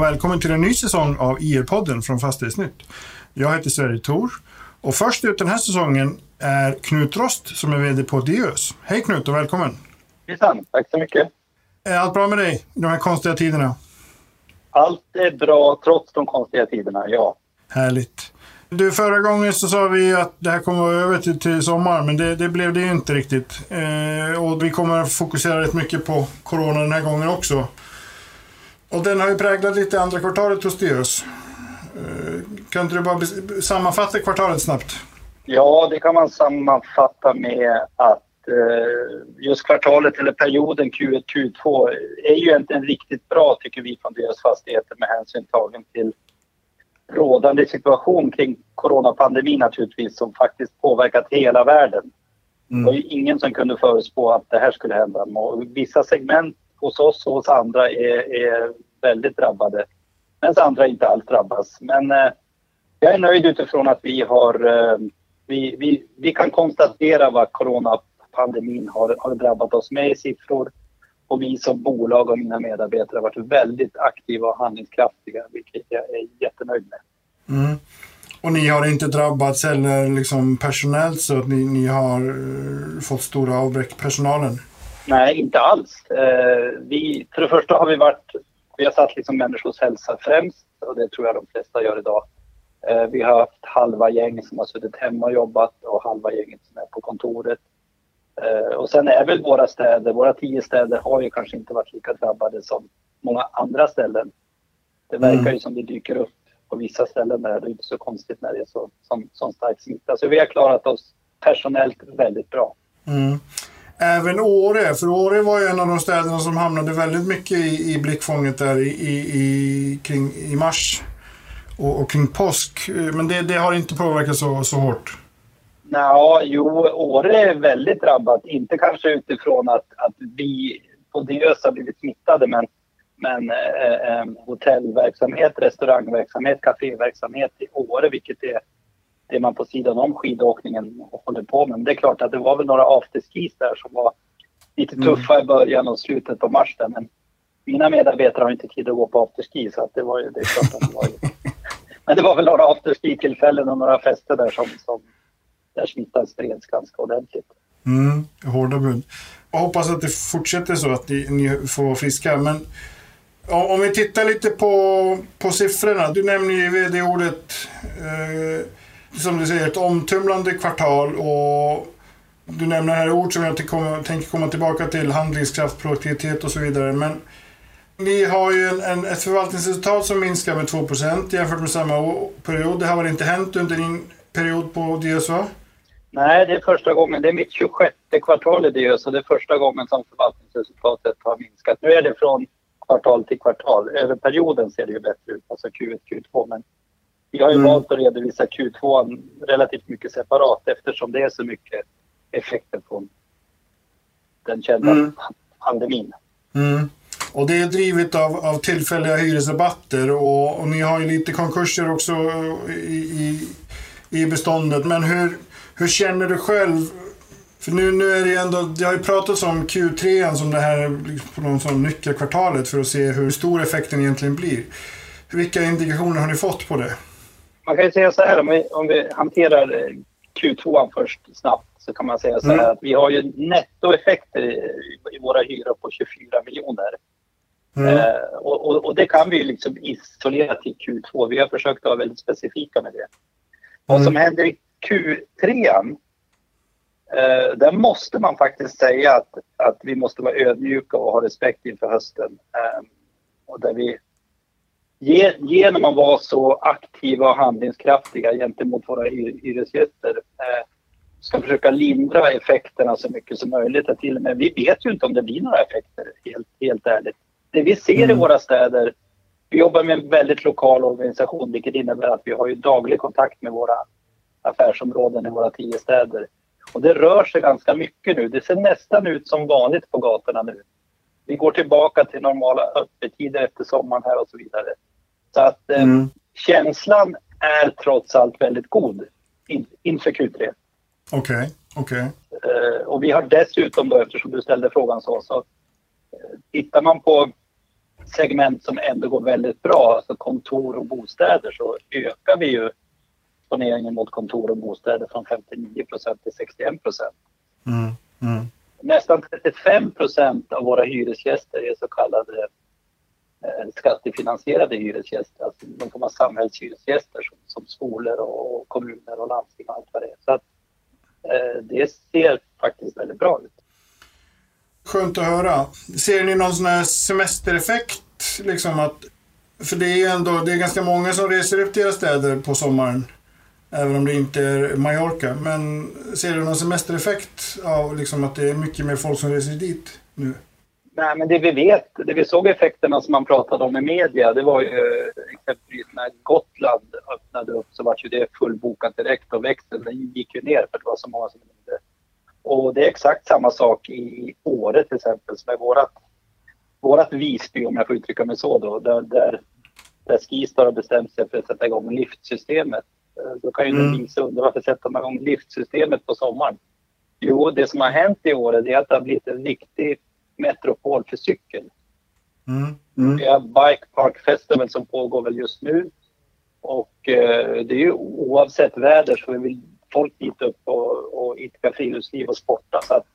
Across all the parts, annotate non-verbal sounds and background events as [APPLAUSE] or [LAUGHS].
och välkommen till en ny säsong av IR-podden från Fastighetsnytt. Jag heter Sverre Thor och först ut den här säsongen är Knut Rost som är VD på Diös. Hej Knut och välkommen! Hejsan, tack så mycket! Är allt bra med dig i de här konstiga tiderna? Allt är bra trots de konstiga tiderna, ja. Härligt. Du, förra gången så sa vi att det här kommer över till, till sommar, men det, det blev det inte riktigt. Eh, och vi kommer fokusera rätt mycket på corona den här gången också. Och den har ju präglat lite andra kvartalet hos Diös. Eh, kan inte du bara sammanfatta kvartalet snabbt? Ja, det kan man sammanfatta med att eh, just kvartalet eller perioden Q1, Q2 är ju egentligen riktigt bra tycker vi från Diös Fastigheter med hänsyn tagen till rådande situation kring coronapandemin naturligtvis som faktiskt påverkat hela världen. Mm. Det var ju ingen som kunde förutspå att det här skulle hända. Och vissa segment hos oss och hos andra är, är väldigt drabbade. Medan andra inte alls drabbas. Men eh, jag är nöjd utifrån att vi har eh, vi, vi, vi kan konstatera vad coronapandemin har, har drabbat oss med i siffror. Och vi som bolag och mina medarbetare har varit väldigt aktiva och handlingskraftiga, vilket jag är jättenöjd med. Mm. Och ni har inte drabbats heller liksom personellt så att ni, ni har eh, fått stora avbräck personalen? Nej, inte alls. Uh, vi, för det första har vi varit, vi har satt liksom människors hälsa främst och det tror jag de flesta gör idag. Uh, vi har haft halva gäng som har suttit hemma och jobbat och halva gänget som är på kontoret. Eh, och sen är väl våra städer, våra tio städer har ju kanske inte varit lika drabbade som många andra ställen. Det verkar mm. ju som det dyker upp på vissa ställen där. Det är inte så konstigt när det är så, som, som stark smitta. Så vi har klarat oss personellt väldigt bra. Mm. Även Åre, för Åre var ju en av de städerna som hamnade väldigt mycket i, i blickfånget där i, i, kring, i mars och, och kring påsk. Men det, det har inte påverkat så, så hårt. Ja, jo, Åre är väldigt drabbat. Inte kanske utifrån att, att vi på Diös har blivit smittade, men, men eh, eh hotellverksamhet, restaurangverksamhet, kaféverksamhet i Åre, vilket är det man på sidan om skidåkningen håller på med. Men det är klart att det var väl några afterskis där som var lite mm. tuffa i början och slutet på mars där, men mina medarbetare har inte tid att gå på afterski så att det var ju, det är klart att det var ju... [LAUGHS] Men det var väl några afterski-tillfällen och några fester där som, som där smittan spreds ganska ordentligt. Mm, hårda bud. Jag hoppas att det fortsätter så, att ni, ni får vara friska. Men om vi tittar lite på, på siffrorna. Du nämner ju vd-ordet, eh, som du säger, ett omtumlande kvartal. Och du nämner här ord som jag tänker komma tillbaka till, handlingskraft, produktivitet och så vidare. Men ni har ju en, en, ett förvaltningsresultat som minskar med 2% jämfört med samma period. Det har väl inte hänt under din period på DSA? Nej, det är första gången. Det är mitt 26 kvartal i DSA. det är första gången som förvaltningsresultatet har minskat. Nu är det från kvartal till kvartal. Över perioden ser det ju bättre ut, alltså Q1, Q2. Men vi har ju mm. valt att redovisa Q2 relativt mycket separat eftersom det är så mycket effekter från den kända mm. pandemin. Mm. Och det är drivet av, av tillfälliga hyresrabatter och, och ni har ju lite konkurser också i, i, i beståndet. Men hur, hur känner du själv? För nu, nu är det ändå, det har ju pratats om Q3 som det här på någon sån nyckelkvartalet för att se hur stor effekten egentligen blir. Vilka indikationer har ni fått på det? Man kan ju säga så här, om vi, om vi hanterar eh, Q2 först snabbt så kan man säga så här mm. att vi har ju nettoeffekter i, i våra hyror på 24 miljoner. Mm. Eh, och, och, och, det kan vi liksom isolera till Q2. Vi har försökt vara väldigt specifika med det. Mm. Vad som händer i Q3 eh, där måste man faktiskt säga att, att vi måste vara ödmjuka och ha respekt inför hösten. Eh, och där vi genom att vara så aktiva och handlingskraftiga gentemot våra hyresgäster eh, ska försöka lindra effekterna så mycket som möjligt. Till och med, vi vet ju inte om det blir några effekter, helt, helt ärligt. Det vi ser mm. i våra städer, vi jobbar med en väldigt lokal organisation vilket innebär att vi har ju daglig kontakt med våra affärsområden i våra tio städer. Och det rör sig ganska mycket nu. Det ser nästan ut som vanligt på gatorna nu. Vi går tillbaka till normala öppettider efter sommaren här och så vidare. Så att eh, mm. känslan är trots allt väldigt god in, inför Q3. Okej, okay. okej. Okay. Eh, och vi har dessutom då, eftersom du ställde frågan så, så eh, tittar man på segment som ändå går väldigt bra, alltså kontor och bostäder, så ökar vi ju exponeringen mot kontor och bostäder från 59 procent till 61 procent. Mm, mm. Nästan 35 procent av våra hyresgäster är så kallade Eh, skattefinansierade hyresgäster, alltså någon form av samhällshyresgäster som, som skolor och kommuner och landsting och allt vad det är. Så att, eh, det ser faktiskt väldigt bra ut. Skönt att höra. Ser ni någon sån här semestereffekt? Liksom att, för det är ju ändå det är ganska många som reser upp till era städer på sommaren. Även om det inte är Mallorca. Men ser du någon semestereffekt av liksom att det är mycket mer folk som reser dit nu? Nej, men det vi vet, det vi såg effekterna som man pratade om i media, det var ju exempelvis när Gotland öppnade upp så var ju det fullbokat direkt och växeln gick ju ner för det var så många som inte och det är exakt samma sak i Åre till exempel som är vårat, vårat Visby om jag får uttrycka mig så då, där, där, där Skistar har bestämt sig för att sätta igång liftsystemet. Eh, då kan ju mm. den visa undra varför sätter man igång liftsystemet på sommaren? Jo, det som har hänt i Åre är att det har blivit en riktig metropol för cykel. Mm. Mm. Vi har Bike Park Festival som pågår väl just nu. Och eh, det är ju oavsett väder så vill folk dit upp och, och idka friluftsliv och sporta. Så att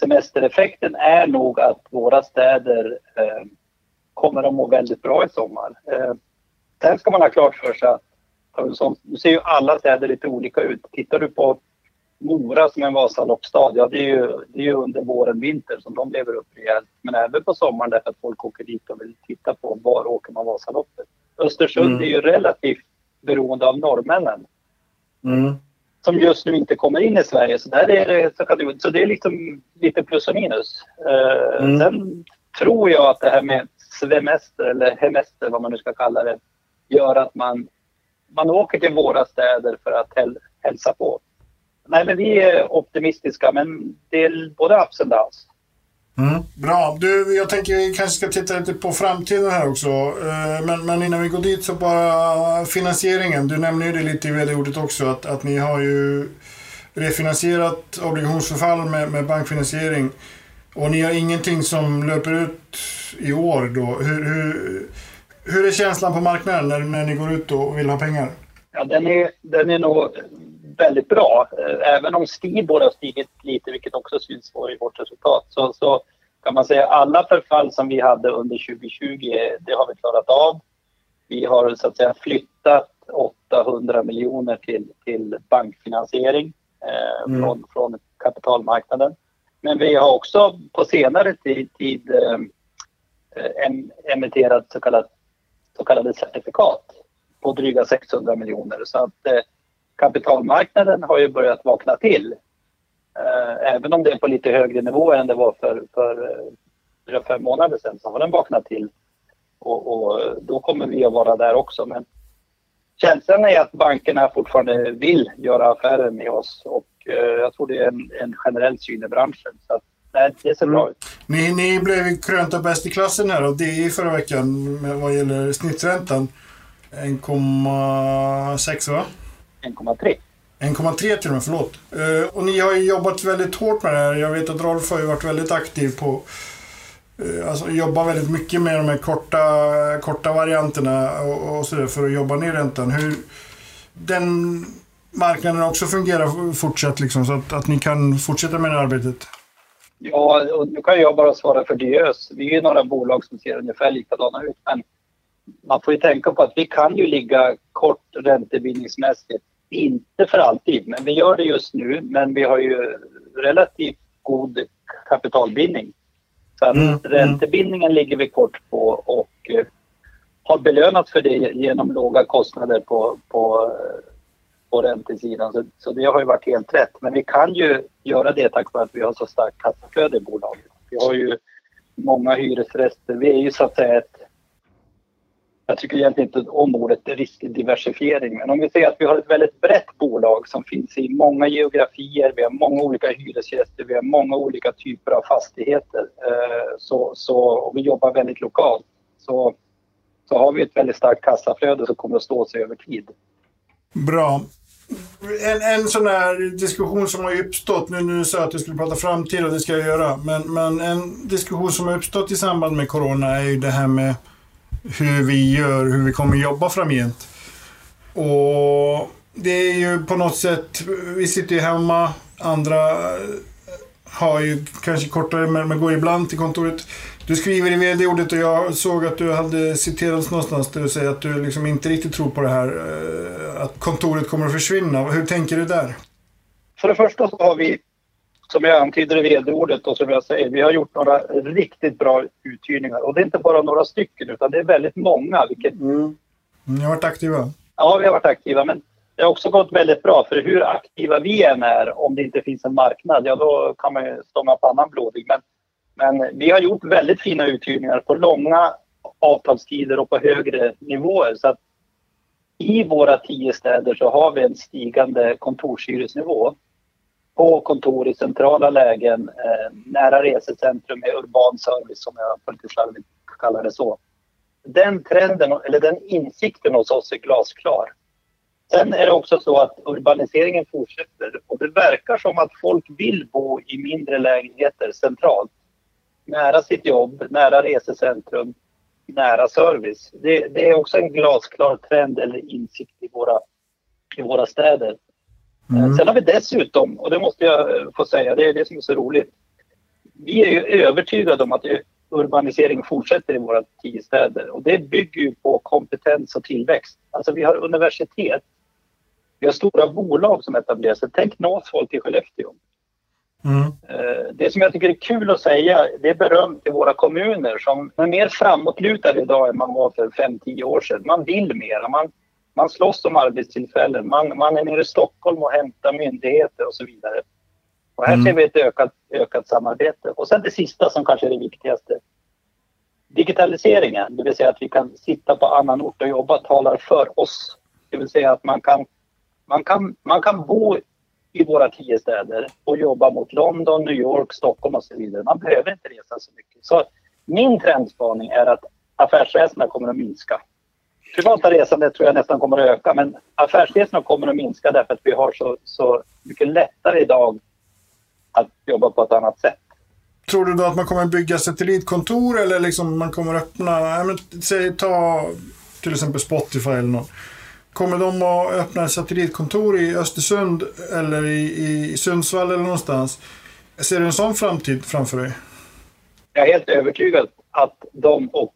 semestereffekten är nog att våra städer eh, kommer att må väldigt bra i sommar. Eh, sen ska man ha klart för sig att nu ser ju alla städer lite olika ut. Tittar du på Mora som är en Vasaloppsstad, ja det är, ju, det är ju under våren, vinter som de lever upp rejält. Men även på sommaren därför att folk åker dit och vill titta på var åker man Vasaloppet. Östersund mm. är ju relativt beroende av norrmännen. Mm som just nu inte kommer in i Sverige. Så, där är det, så, så det är liksom lite plus och minus. Uh, mm. Sen tror jag att det här med semester eller hemester, vad man nu ska kalla det, gör att man, man åker till våra städer för att häl, hälsa på. Nej, men vi är optimistiska, men det är både ups och downs. Mm, bra. Du, jag tänker vi kanske ska titta lite på framtiden här också. Eh, men, men innan vi går dit så bara finansieringen. Du nämnde ju det lite i vd-ordet också att, att ni har ju refinansierat obligationsförfall med, med bankfinansiering. Och ni har ingenting som löper ut i år då. Hur, hur, hur är känslan på marknaden när, när ni går ut och vill ha pengar? Ja, den är, den är nog väldigt bra. Eh, även om Stibor har stigit lite, vilket också syns i vårt resultat, så, så kan man säga alla förfall som vi hade under 2020, det har vi klarat av. Vi har så att säga flyttat 800 miljoner till, till bankfinansiering eh, mm. från, från kapitalmarknaden. Men vi har också på senare tid, tid eh, emitterat så, kallat, så kallade certifikat på dryga 600 miljoner. Så att eh, kapitalmarknaden har ju börjat vakna till. Eh, även om det är på lite högre nivå än det var för, för eh, fem månader sedan så har den vaknat till. Och, och, då kommer vi att vara där också. Men känslan är att bankerna fortfarande vill göra affärer med oss och eh, jag tror det är en, en generell syn i branschen. Så att, nej, det ser bra ut. Ni, ni blev krönta bäst i klassen här och det i förra veckan vad gäller snitträntan. 1,6 va? 1,3. 1,3 till och med, förlåt. Uh, och ni har ju jobbat väldigt hårt med det här. Jag vet att Rolf har ju varit väldigt aktiv på uh, Alltså jobba väldigt mycket med de här korta, korta varianterna och, och så för att jobba ner räntan. Hur den marknaden också fungerar fortsatt liksom, så att, att ni kan fortsätta med det arbetet? Ja, och nu kan jag bara svara för Diös. Vi är ju några bolag som ser ungefär likadana ut. Men man får ju tänka på att vi kan ju ligga kort räntebindningsmässigt inte för alltid, men vi gör det just nu. Men vi har ju relativt god kapitalbindning. Så att mm, mm. räntebindningen ligger vi kort på och eh, har belönat för det genom låga kostnader på, på, på räntesidan. Så, så det har ju varit helt rätt. Men vi kan ju göra det tack vare att vi har så starkt kassaflöde i bolaget. Vi har ju många hyresrester. Vi är ju så att säga ett jag tycker egentligen inte om ordet riskdiversifiering, men om vi säger att vi har ett väldigt brett bolag som finns i många geografier, vi har många olika hyresgäster, vi har många olika typer av fastigheter eh, så, så, och vi jobbar väldigt lokalt. Så, så har vi ett väldigt starkt kassaflöde som kommer att stå sig över tid. Bra. en, en sån här diskussion som har uppstått, nu, nu sa jag att jag skulle prata framtid och det ska jag göra, men, men en diskussion som har uppstått i samband med Corona är ju det här med hur vi gör, hur vi kommer jobba framgent. Och det är ju på något sätt, vi sitter ju hemma, andra eh, har ju kanske kortare, men, går ibland till kontoret. Du skriver i vd-ordet och jag såg att du hade citerats någonstans där du säger att du liksom inte riktigt tror på det här, eh, att kontoret kommer att försvinna. Hur tänker du där? För det första så har vi, som jag antyder i vd-ordet och som jag säger, vi har gjort några riktigt bra uthyrningar. Och det är inte bara några stycken, utan det är väldigt många. Vilket... Mm. Ni har varit aktiva? Ja, vi har varit aktiva. Men det har också gått väldigt bra, för hur aktiva vi än är, om det inte finns en marknad, ja då kan man ju stånga pannan blodig. Men, men vi har gjort väldigt fina uthyrningar på långa avtalstider och på högre nivåer. Så att i våra tio städer så har vi en stigande kontorshyresnivå på kontor i centrala lägen, eh, nära resecentrum med urban service som jag lite slarvigt kallar det så. Den trenden, eller den insikten hos oss är glasklar. Sen är det också så att urbaniseringen fortsätter och det verkar som att folk vill bo i mindre lägenheter centralt. Nära sitt jobb, nära resecentrum, nära service. Det, det är också en glasklar trend eller insikt i våra, i våra städer. Mm. Sen har vi dessutom, och det måste jag få säga, det är det som är så roligt. Vi är ju övertygade om att urbanisering fortsätter i våra tio städer och det bygger ju på kompetens och tillväxt. Alltså vi har universitet vi har stora bolag som etablerar sig. Tänk Northvolt i Skellefteå. Mm. Eh, det som jag tycker är kul att säga, det är beröm till våra kommuner som är mer framåtlutade idag än man var för 5-10 år sedan. Man vill mer. Man, man slåss om arbetstillfällen. Man, man är nere i Stockholm och hämtar myndigheter och så vidare. Och här mm. ser vi ett ökat, ökat samarbete. Och sen det sista som kanske är det viktigaste. Digitaliseringen, det vill säga att vi kan sitta på annan ort och jobba, talar för oss. Det vill säga att man kan man kan, man kan bo i våra tio städer och jobba mot London, New York, Stockholm och så vidare. Man behöver inte resa så mycket. Så min trendspaning är att affärsresorna kommer att minska. Privata resandet tror jag nästan kommer att öka, men affärsresorna kommer att minska därför att vi har så, så mycket lättare idag att jobba på ett annat sätt. Tror du då att man kommer att bygga satellitkontor eller liksom man kommer att öppna, säg ta till exempel Spotify eller något Kommer de att öppna satellitkontor i Östersund eller i, i Sundsvall eller någonstans? Ser du en sån framtid framför dig? Jag är helt övertygad att de och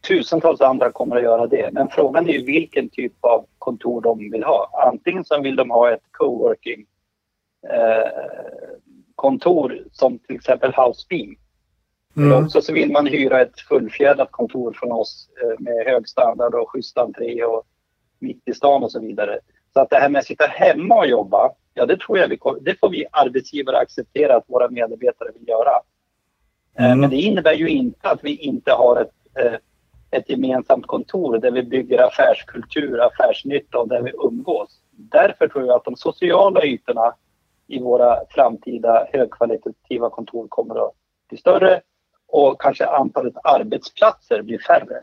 tusentals andra kommer att göra det. Men frågan är vilken typ av kontor de vill ha. Antingen så vill de ha ett coworking eh, kontor som till exempel Housebeam. Mm. Eller också så vill man hyra ett fullfjädrat kontor från oss eh, med hög standard och schysst entré och mitt i stan och så vidare. Så att det här med att sitta hemma och jobba, ja det tror jag vi, det får vi arbetsgivare acceptera att våra medarbetare vill göra. Eh, mm. Men det innebär ju inte att vi inte har ett, eh, ett gemensamt kontor där vi bygger affärskultur, affärsnytta och där vi umgås. Därför tror jag att de sociala ytorna i våra framtida högkvalitativa kontor kommer att bli större och kanske antalet arbetsplatser blir färre.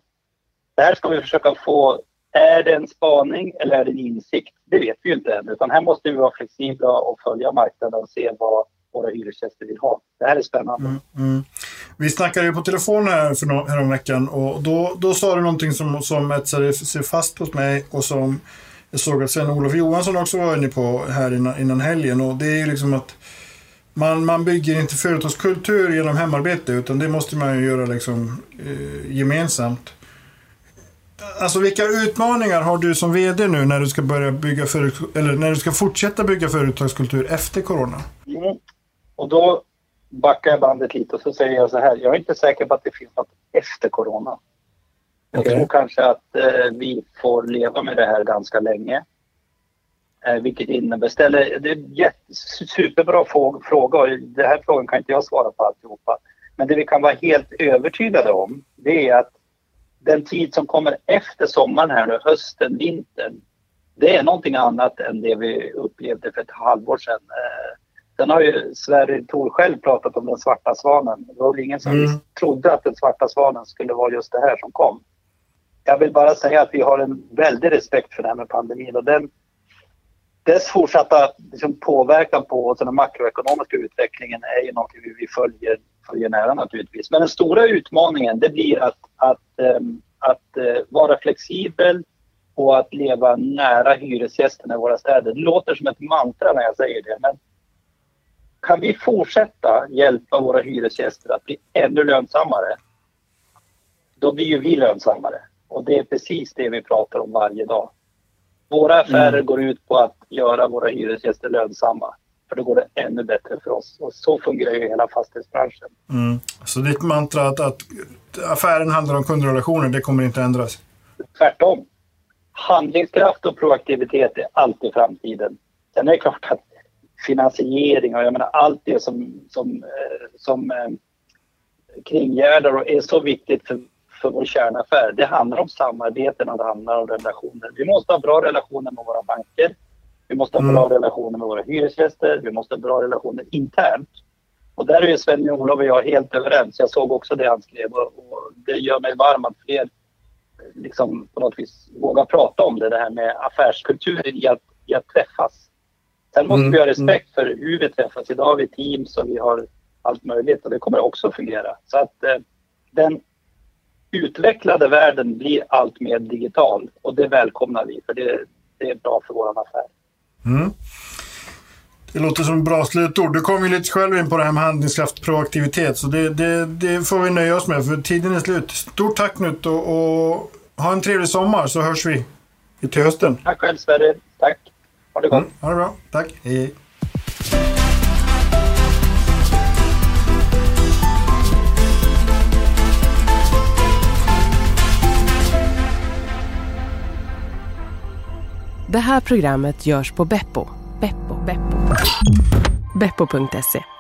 Det här ska vi försöka få är det en spaning eller är det en insikt? Det vet vi ju inte än. Utan här måste vi vara flexibla och följa marknaden och se vad våra hyresgäster vill ha. Det här är spännande. Mm, mm. Vi snackade ju på telefon här för no häromveckan och då, då sa du någonting som, som etsade sig fast hos mig och som jag såg att Sven-Olof Johansson också var inne på här innan, innan helgen. Och det är ju liksom att man, man bygger inte företagskultur genom hemarbete utan det måste man ju göra liksom, eh, gemensamt. Alltså vilka utmaningar har du som VD nu när du ska börja bygga eller när du ska fortsätta bygga företagskultur efter Corona? Och då backar jag bandet lite och så säger jag så här. Jag är inte säker på att det finns något efter Corona. Jag okay. tror kanske att eh, vi får leva med det här ganska länge. Eh, vilket innebär, ställer, det är en superbra fråga och den här frågan kan inte jag svara på alltihopa. Men det vi kan vara helt övertygade om det är att den tid som kommer efter sommaren här nu, hösten, vintern, det är någonting annat än det vi upplevde för ett halvår sedan. Eh, sen har ju Sverige Tor själv pratat om den svarta svanen. Det var väl ingen som mm. trodde att den svarta svanen skulle vara just det här som kom. Jag vill bara säga att vi har en väldig respekt för det här med pandemin och den, dess fortsatta liksom, påverkan på den makroekonomiska utvecklingen är ju något vi, vi följer, följer nära naturligtvis. Men den stora utmaningen det blir att, att, ähm, att äh, vara flexibel och att leva nära hyresgästerna i våra städer. Det låter som ett mantra när jag säger det, men kan vi fortsätta hjälpa våra hyresgäster att bli ännu lönsammare, då blir ju vi lönsammare. Och det är precis det vi pratar om varje dag. Våra affärer mm. går ut på att göra våra hyresgäster lönsamma. För då går det ännu bättre för oss. Och så fungerar ju hela fastighetsbranschen. Mm. Så ditt mantra att, att affären handlar om kundrelationer, det kommer inte ändras? Tvärtom. Handlingskraft och proaktivitet är alltid framtiden. Sen är det klart att finansiering och jag menar allt det som, som, eh, som eh, kringgärdar och är så viktigt för, för vår kärnaffär. Det handlar om samarbeten och det handlar om relationer. Vi måste ha bra relationer med våra banker. Vi måste ha mm. bra relationer med våra hyresgäster. Vi måste ha bra relationer internt. Och där är ju Sven-Olof och jag helt överens. Jag såg också det han skrev och, och det gör mig varm att fler liksom på något vis vågar prata om det, det här med affärskulturen i att, i att träffas. Sen måste mm. vi ha respekt för hur vi träffas. Idag har vi Teams och vi har allt möjligt och det kommer också att fungera. Så att eh, den utvecklade världen blir allt mer digital och det välkomnar vi för det, det är bra för vår affär. Mm. Det låter som ett bra slutord. Du kom ju lite själv in på det här med handlingskraft och proaktivitet, så det, det, det, får vi nöja oss med för tiden är slut. Stort tack Knut och, och ha en trevlig sommar så hörs vi till hösten. Tack själv Sverre. Tack. Ha det gott. Mm, ha det bra. Tack. Hej. Det här programmet görs på Beppo. Beppo. Beppo. Beppo.se